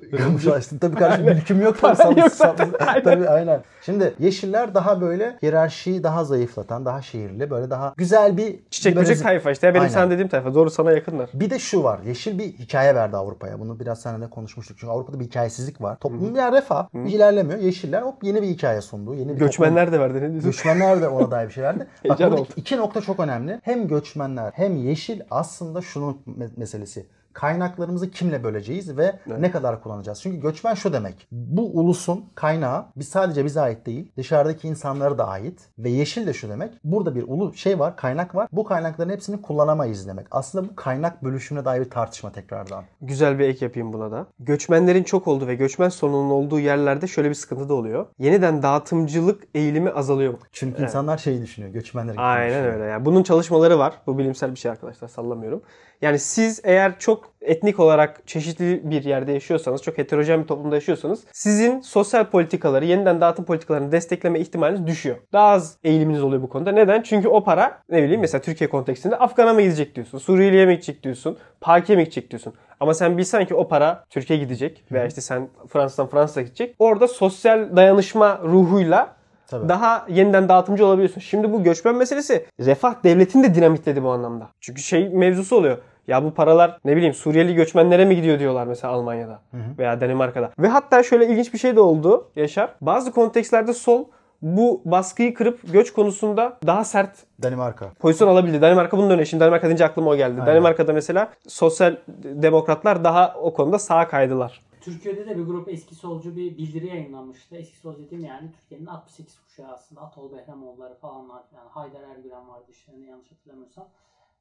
İşte tabii kardeşim mülküm yok.
Paran yok zaten.
Tabii aynen. Şimdi yeşiller daha böyle hiyerarşiyi daha zayıflatan, daha şehirli, böyle daha güzel bir
Çiçek böcek tayfa işte. Benim
Aynen.
sana dediğim tayfa. Doğru sana yakınlar.
Bir de şu var. Yeşil bir hikaye verdi Avrupa'ya. Bunu biraz seninle konuşmuştuk. Çünkü Avrupa'da bir hikayesizlik var. Toplum yani refah. ilerlemiyor. Yeşiller hop yeni bir hikaye sundu. Yeni bir toplum-
Göçmenler de verdi. Ne diyorsun?
Göçmenler de ona dair bir şey verdi. Bak burada
oldu.
iki nokta çok önemli. Hem göçmenler hem yeşil aslında şunun me- meselesi. Kaynaklarımızı kimle böleceğiz ve ne kadar kullanacağız? Çünkü göçmen şu demek. Bu ulusun kaynağı biz sadece bize ait değil, dışarıdaki insanlara da ait ve yeşil de şu demek. Burada bir ulu şey var, kaynak var. Bu kaynakların hepsini kullanamayız demek. Aslında bu kaynak bölüşümüne dair bir tartışma tekrardan.
Güzel bir ek yapayım buna da. Göçmenlerin çok olduğu ve göçmen sorununun olduğu yerlerde şöyle bir sıkıntı da oluyor. Yeniden dağıtımcılık eğilimi azalıyor.
Çünkü insanlar şeyi düşünüyor, göçmenler gibi
Aynen
düşünüyor.
öyle. Yani bunun çalışmaları var. Bu bilimsel bir şey arkadaşlar sallamıyorum. Yani siz eğer çok etnik olarak çeşitli bir yerde yaşıyorsanız, çok heterojen bir toplumda yaşıyorsanız sizin sosyal politikaları, yeniden dağıtım politikalarını destekleme ihtimaliniz düşüyor. Daha az eğiliminiz oluyor bu konuda. Neden? Çünkü o para ne bileyim mesela Türkiye kontekstinde Afgan'a mı gidecek diyorsun, Suriyeli'ye mi gidecek diyorsun, Paki'ye mi gidecek diyorsun. Ama sen bilsen ki o para Türkiye'ye gidecek veya işte sen Fransa'dan Fransa'ya gidecek. Orada sosyal dayanışma ruhuyla
Tabii.
daha yeniden dağıtımcı olabiliyorsun. Şimdi bu göçmen meselesi refah devletini de dinamitledi bu anlamda. Çünkü şey mevzusu oluyor. Ya bu paralar ne bileyim Suriyeli göçmenlere mi gidiyor diyorlar mesela Almanya'da veya Danimarka'da. Ve hatta şöyle ilginç bir şey de oldu Yaşar. Bazı kontekstlerde sol bu baskıyı kırıp göç konusunda daha sert
Danimarka.
pozisyon alabildi. Danimarka bunun. Şimdi Danimarka deyince aklıma o geldi. Danimarka'da mesela sosyal demokratlar daha o konuda sağa kaydılar.
Türkiye'de de bir grup eski solcu bir bildiri yayınlamıştı. Eski solcu dediğim yani Türkiye'nin 68 kuşağı aslında. Atol Behramoğulları falanlar yani Haydar Ergülen vardı işte yanlış hatırlamıyorsam.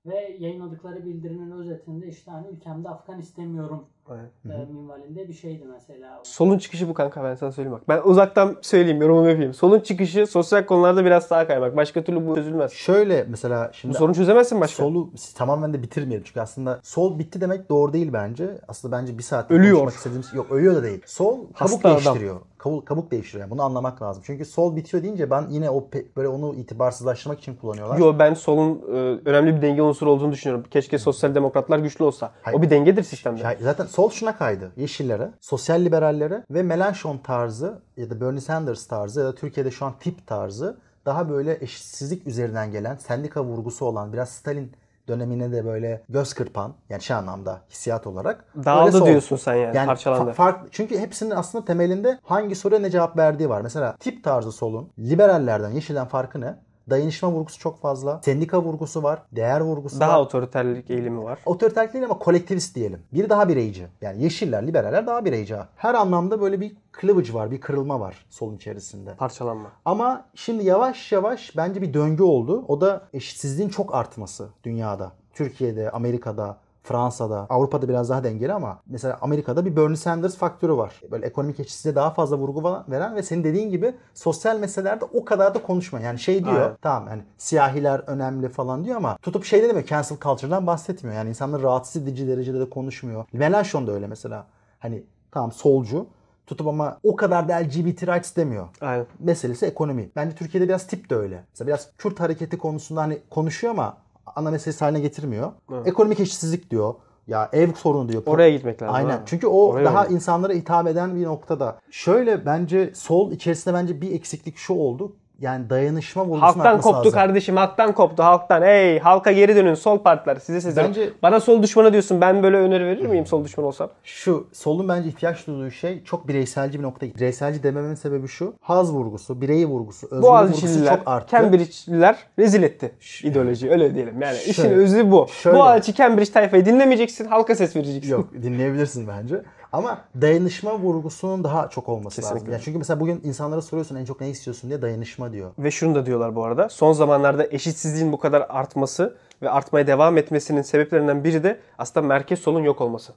Ve yayınladıkları bildirinin özetinde işte hani ülkemde Afgan istemiyorum e, minvalinde bir şeydi mesela.
Solun çıkışı bu kanka ben sana söyleyeyim bak. Ben uzaktan söyleyeyim yorumumu yapayım. Solun çıkışı sosyal konularda biraz sağa kaymak. Başka türlü bu çözülmez.
Şöyle mesela
Bu
şimdi
sorunu çözemezsin başka.
Solu tamamen de bitirmeyelim çünkü aslında sol bitti demek doğru değil bence. Aslında bence bir saat
Ölüyor.
istediğimiz yok ölüyor da değil. Sol kabuk
Hasta adam.
değiştiriyor. Kabuk, kabuk değiştiriyor. Yani bunu anlamak lazım. Çünkü sol bitiyor deyince ben yine o pe- böyle onu itibarsızlaştırmak için kullanıyorlar.
Yo ben solun e, önemli bir denge unsuru olduğunu düşünüyorum. Keşke sosyal demokratlar güçlü olsa.
Hayır.
O bir dengedir sistemde.
Ya zaten sol şuna kaydı. Yeşillere, sosyal liberallere ve Melanchon tarzı ya da Bernie Sanders tarzı ya da Türkiye'de şu an tip tarzı daha böyle eşitsizlik üzerinden gelen, sendika vurgusu olan, biraz Stalin dönemine de böyle göz kırpan yani şey anlamda hissiyat olarak
Dağıldı diyorsun sen yani,
Yani
parçalandı.
fa- fark, çünkü hepsinin aslında temelinde hangi soruya ne cevap verdiği var. Mesela tip tarzı solun liberallerden, yeşilden farkı ne? Dayanışma vurgusu çok fazla. Sendika vurgusu var. Değer vurgusu
Daha
var.
otoriterlik eğilimi var.
Otoriterlik değil ama kolektivist diyelim. Biri daha bireyci. Yani yeşiller, liberaller daha bireyci. Her anlamda böyle bir cleavage var, bir kırılma var solun içerisinde.
Parçalanma.
Ama şimdi yavaş yavaş bence bir döngü oldu. O da eşitsizliğin çok artması dünyada. Türkiye'de, Amerika'da, Fransa'da, Avrupa'da biraz daha dengeli ama mesela Amerika'da bir Bernie Sanders faktörü var. Böyle ekonomik eşitsizliğe daha fazla vurgu veren ve senin dediğin gibi sosyal meselelerde o kadar da konuşmuyor. Yani şey diyor,
Aynen.
tamam hani siyahiler önemli falan diyor ama tutup şey de demiyor, cancel culture'dan bahsetmiyor. Yani insanları rahatsız edici derecede de konuşmuyor. Melanchon da öyle mesela. Hani tamam solcu tutup ama o kadar da LGBT rights demiyor
Aynen.
meselesi ekonomi. Bence Türkiye'de biraz tip de öyle. Mesela biraz Kürt hareketi konusunda hani konuşuyor ama ana meselesi haline getirmiyor. Ekonomik eşitsizlik diyor. Ya ev sorunu diyor.
Oraya gitmek lazım.
Aynen.
ha.
Çünkü o
Oraya
daha
oynamak.
insanlara hitap eden bir noktada. Şöyle bence sol içerisinde bence bir eksiklik şu oldu. Yani dayanışma vurgusunun
Halktan koptu
lazım.
kardeşim. Halktan koptu. Halktan. Hey halka geri dönün. Sol partiler. Size sesleniyorum.
Bence-
Bana sol düşmanı diyorsun. Ben böyle öneri verir miyim sol düşman olsam?
Şu solun bence ihtiyaç duyduğu şey çok bireyselci bir nokta. Bireyselci dememin sebebi şu. Haz vurgusu, birey vurgusu, özgürlük vurgusu çok arttı.
Cambridge'liler rezil etti ideolojiyi. Öyle diyelim. Yani işin
Şöyle.
özü bu.
Şöyle.
Boğaziçi, Cambridge tayfayı dinlemeyeceksin. Halka ses vereceksin.
Yok dinleyebilirsin bence. Ama dayanışma vurgusunun daha çok olması lazım.
Kesinlikle.
Yani çünkü mesela bugün insanlara soruyorsun en çok ne istiyorsun diye dayanışma diyor.
Ve şunu da diyorlar bu arada. Son zamanlarda eşitsizliğin bu kadar artması ve artmaya devam etmesinin sebeplerinden biri de aslında merkez solun yok olması.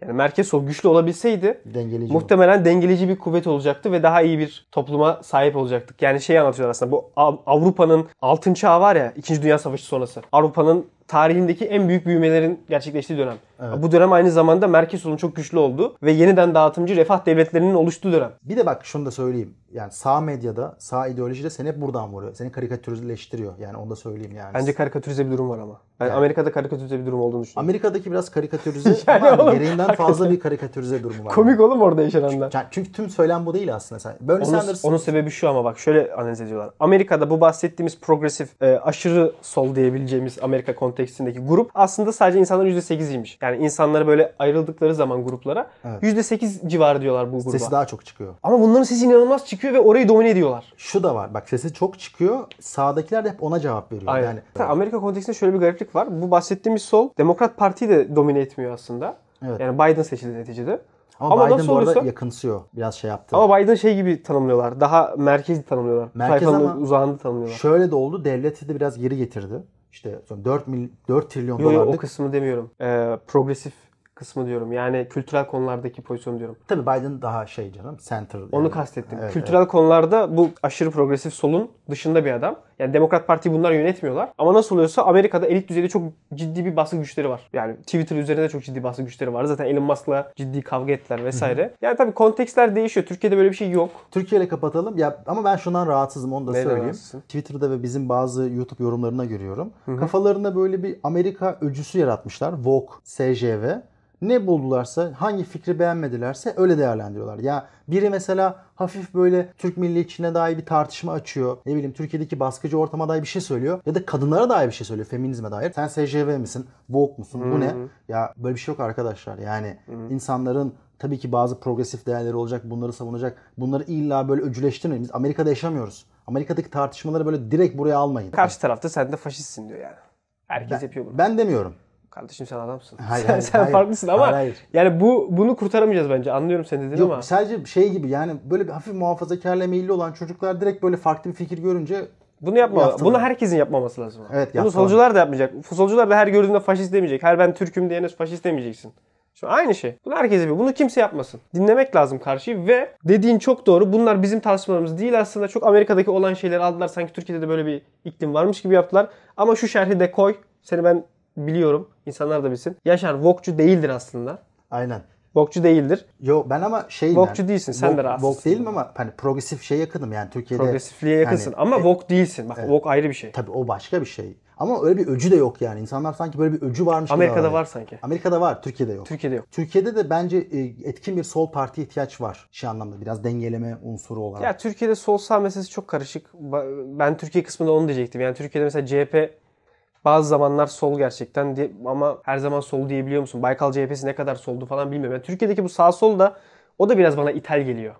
Yani merkez sol güçlü olabilseydi
Dengeleyici
muhtemelen dengeleyici bir kuvvet olacaktı ve daha iyi bir topluma sahip olacaktık. Yani şey anlatıyorlar aslında bu Av- Avrupa'nın altın çağı var ya 2. Dünya Savaşı sonrası. Avrupa'nın tarihindeki en büyük büyümelerin gerçekleştiği dönem. Bu dönem aynı zamanda merkez solun çok güçlü olduğu ve yeniden dağıtımcı refah devletlerinin oluştuğu dönem.
Bir de bak şunu da söyleyeyim. Yani sağ medyada, sağ ideolojide seni hep buradan vuruyor. Seni karikatürleştiriyor. Yani onu da söyleyeyim yani.
Bence karikatürize bir durum var ama. Ben
Yani-
Amerika'da karikatürize bir durum olduğunu düşünüyorum.
Amerika'daki biraz karikatürize
Yani
ama
oğlum,
gereğinden fazla bir karikatürize durumu var.
Komik oğlum orada yaşananlar.
Yani çünkü tüm söylem bu değil aslında. Sen Bernie
Onun,
Sanders
onun sebebi şu ama bak şöyle analiz ediyorlar. Amerika'da bu bahsettiğimiz progresif, e, aşırı sol diyebileceğimiz Amerika kontekstinde kontekstindeki grup aslında sadece insanların %8'iymiş. Yani insanları böyle ayrıldıkları zaman gruplara
Evet.
%8 civarı diyorlar bu gruba.
Sesi daha çok çıkıyor.
Ama bunların sesi inanılmaz çıkıyor ve orayı domine ediyorlar.
Şu da var. Bak sesi çok çıkıyor. Sağdakiler de hep ona cevap veriyor.
Aynen.
Yani
Amerika kontekstinde şöyle bir gariplik var. Bu bahsettiğimiz sol Demokrat Parti'yi de domine etmiyor aslında.
Evet.
Yani Biden seçildi neticede.
ama,
Ama
Biden bu arada
oluyorsa-
yakınsıyor. Biraz şey yaptı.
Ama Biden şey gibi tanımlıyorlar. Daha merkezi tanımlıyorlar.
Merkez
Sayfanın
ama-
uzağında tanımlıyorlar.
Şöyle de oldu. Devleti de biraz geri getirdi. İşte son 4, mil, 4 trilyon
Yok yok o kısmı demiyorum. Ee, progresif kısmı diyorum. Yani kültürel konulardaki pozisyon diyorum.
Tabii Biden daha şey canım. Center.
Onu
yani.
kastettim.
Evet,
kültürel konularda bu aşırı progresif solun dışında bir adam. Yani Demokrat Parti bunlar yönetmiyorlar. Ama nasıl oluyorsa Amerika'da elit düzeyde çok ciddi bir baskı güçleri var. Yani Twitter üzerinde çok ciddi baskı güçleri var. Zaten Elon Musk'la ciddi kavga ettiler vesaire. Yani tabii kontekstler değişiyor. Türkiye'de böyle bir şey yok.
Türkiye ile kapatalım. Ya ama ben şundan rahatsızım onu da
Neyden
söyleyeyim.
rahatsızsın?
Twitter'da ve bizim bazı YouTube yorumlarına görüyorum. Kafalarında böyle bir Amerika öcüsü yaratmışlar. Vogue, SJV. Ne buldularsa, hangi fikri beğenmedilerse öyle değerlendiriyorlar. Ya biri mesela hafif böyle Türk milliyetçiliğine dair bir tartışma açıyor. Ne bileyim Türkiye'deki baskıcı ortama dair bir şey söylüyor. Ya da kadınlara dair bir şey söylüyor. Feminizme dair. Sen SJV misin? Vogue musun? Bu ne? Ya böyle bir şey yok arkadaşlar. Yani insanların tabii ki bazı progresif değerleri olacak. Bunları savunacak. Bunları illa böyle öcüleştirmeyin. Biz Amerika'da yaşamıyoruz. Amerika'daki tartışmaları böyle direkt buraya almayın.
Karşı tarafta sen de faşistsin diyor yani. Herkes yapıyor bunu.
Ben demiyorum.
Kardeşim sen adamsın.
Hayır,
sen
hayır,
sen
hayır.
farklısın ama
Hayır, hayır.
yani bu bunu kurtaramayacağız bence. Anlıyorum sen dediğini ama.
sadece şey gibi yani böyle bir hafif muhafazakarlığa meyilli olan çocuklar direkt böyle farklı bir fikir görünce
Bunu yapma. Bunu herkesin yapmaması lazım.
Evet,
Bunu solcular da yapmayacak. Solcular da her gördüğünde faşist demeyecek. Her ben Türk'üm diyene faşist demeyeceksin. Şimdi aynı şey. Bunu herkes yapıyor. Bunu kimse yapmasın. Dinlemek lazım karşıyı ve dediğin çok doğru. Bunlar bizim tartışmalarımız değil aslında. Çok Amerika'daki olan şeyleri aldılar. Sanki Türkiye'de de böyle bir iklim varmış gibi yaptılar. Ama şu şerhi de koy. Seni ben biliyorum. İnsanlar da bilsin. Yaşar Vokçu değildir aslında.
aynen.
Vokçu değildir.
Yo ben ama şeyim
Woke'cu
yani.
değilsin, sen de
Woke-
rahatsızsın.
woke değilim ama hani progresif şey yakınım yani Türkiye'de.
Progresifliğe yakınsın.
hani-
Ama Vok değilsin. Bak Vok ayrı bir şey.
Tabii o başka bir şey. Ama öyle bir öcü de yok yani. İnsanlar sanki böyle bir öcü varmış gibi
Amerika'da
davranıyor.
var sanki.
Amerika'da var, Türkiye'de yok.
Türkiye'de yok.
Türkiye'de de bence e, etkin bir sol partiye ihtiyaç var. Şey anlamda biraz dengeleme unsuru olarak.
Ya Türkiye'de sol sağ meselesi çok karışık. Ben Türkiye kısmında onu diyecektim. Yani Türkiye'de mesela CHP bazı zamanlar sol gerçekten diye, ama her zaman sol diyebiliyor musun? Baykal CHP'si ne kadar soldu falan bilmiyorum. Yani Türkiye'deki bu sağ sol da o da biraz bana ithal geliyor.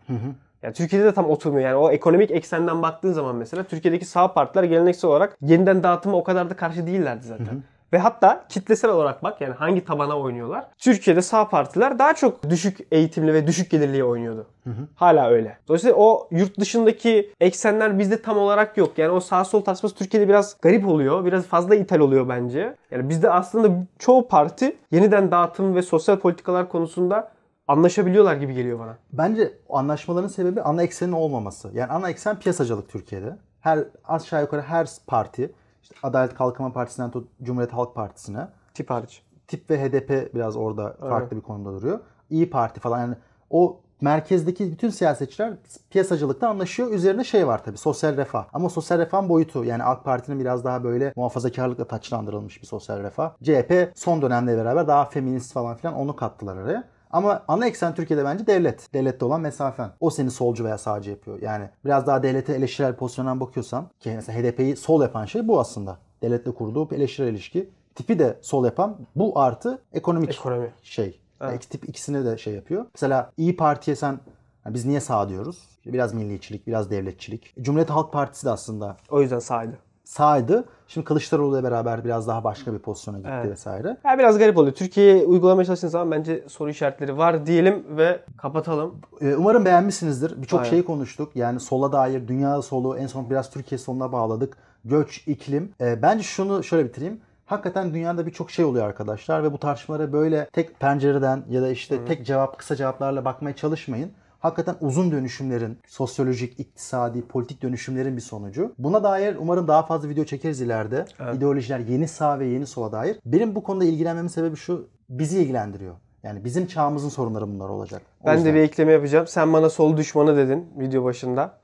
Yani Türkiye'de de tam oturmuyor. Yani o ekonomik eksenden baktığın zaman mesela Türkiye'deki sağ partiler geleneksel olarak yeniden dağıtıma o kadar da karşı değillerdi zaten. Ve hatta kitlesel olarak bak yani hangi tabana oynuyorlar. Türkiye'de sağ partiler daha çok düşük eğitimli ve düşük gelirliye oynuyordu. Hala öyle. Dolayısıyla o yurt dışındaki eksenler bizde tam olarak yok. Yani o sağ sol tartışması Türkiye'de biraz garip oluyor. Biraz fazla ithal oluyor bence. Yani bizde aslında çoğu parti yeniden dağıtım ve sosyal politikalar konusunda anlaşabiliyorlar gibi geliyor bana.
Bence anlaşmaların sebebi ana eksenin olmaması. Yani ana eksen piyasacılık Türkiye'de. Her aşağı yukarı her parti işte Adalet Kalkınma Partisi'nden tut Cumhuriyet Halk Partisi'ne
Tip hariç.
tip ve HDP biraz orada farklı bir konumda duruyor. İyi Parti falan yani o merkezdeki bütün siyasetçiler piyasacılıkta anlaşıyor. Üzerine şey var tabii sosyal refah. Ama sosyal refah boyutu yani AK Parti'nin biraz daha böyle muhafazakarlıkla taçlandırılmış bir sosyal refah. CHP son dönemde beraber daha feminist falan filan onu kattılar araya. Ama ana eksen Türkiye'de bence devlet. Devlette olan mesafen. O seni solcu veya sağcı yapıyor. Yani biraz daha devlete eleştirel pozisyondan bakıyorsan ki mesela HDP'yi sol yapan şey bu aslında. Devletle kurduğu eleştirel ilişki. Tipi de sol yapan bu artı ekonomik
Ekonomi.
şey.
Evet.
Tip ikisini de şey yapıyor. Mesela İyi Parti'ye sen yani biz niye sağ diyoruz? Biraz milliyetçilik, biraz devletçilik. Cumhuriyet Halk Partisi de aslında
O yüzden sağydı.
Sağydı. Şimdi Kılıçdaroğlu ile beraber biraz daha başka bir pozisyona gitti
Evet.
vesaire.
Ya biraz garip oluyor. Türkiye'ye uygulamaya çalıştığınız zaman bence soru işaretleri var diyelim ve kapatalım.
Ee, Umarım beğenmişsinizdir. Birçok şeyi konuştuk. Yani sola dair, dünya solu, en son biraz Türkiye soluna bağladık. Göç, iklim. Ee, bence şunu şöyle bitireyim. Hakikaten dünyada birçok şey oluyor arkadaşlar ve bu tartışmalara böyle tek pencereden ya da işte tek cevap, kısa cevaplarla bakmaya çalışmayın. Hakikaten uzun dönüşümlerin, sosyolojik, iktisadi, politik dönüşümlerin bir sonucu. Buna dair umarım daha fazla video çekeriz ileride. İdeolojiler yeni sağ ve yeni sola dair. Benim bu konuda ilgilenmemin sebebi şu, bizi ilgilendiriyor. Yani bizim çağımızın sorunları bunlar olacak. O
Ben
yüzden.
de bir ekleme yapacağım. Sen bana sol düşmanı dedin video başında.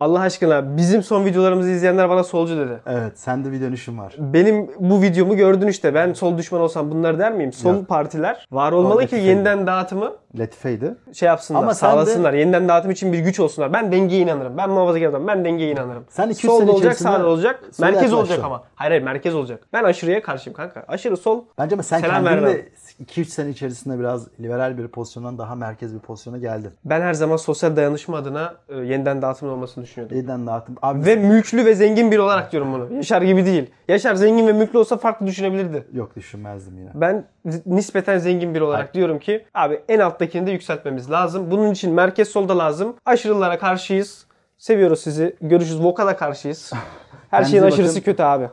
Allah aşkına bizim son videolarımızı izleyenler bana solcu dedi.
Evet sende bir dönüşüm var.
Benim bu videomu gördün işte. Ben sol düşman olsam bunlar der miyim? Sol
Yok.
partiler var olmalı ki yeniden dağıtımı
Latifeydi.
şey yapsınlar,
Ama sen de-
sağlasınlar. Yeniden dağıtım için bir güç olsunlar. Ben dengeye inanırım. Ben muhafazakar adamım. Ben dengeye inanırım.
Sen 200
Solda
sene
olacak,
içerisinde
sağda olacak.
sola
Merkez olacak
yaklaştın.
ama. Hayır hayır merkez olacak. Ben aşırıya karşıyım kanka. Aşırı sol
Bence ama sen
Selam
kendin
vermem.
de 2-3 sene içerisinde biraz liberal bir pozisyondan daha merkez bir pozisyona geldin.
ben her zaman sosyal dayanışma adına e, yeniden dağıtımın olmasını düşünüyordum.
Yeniden dağıtım. Abi
Ve mülklü ve zengin biri olarak diyorum bunu. Yaşar gibi değil. Yaşar zengin ve mülklü olsa farklı düşünebilirdi.
yok düşünmezdim yine.
Ben nispeten zengin biri olarak diyorum ki abi en alttakini de yükseltmemiz lazım. Bunun için merkez solda lazım. Aşırılara karşıyız. Seviyoruz sizi. Görüşürüz. Voka da karşıyız. Her şeyin aşırısı
bakın.
kötü abi.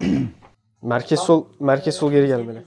merkez sol merkez sol geri gelmeli.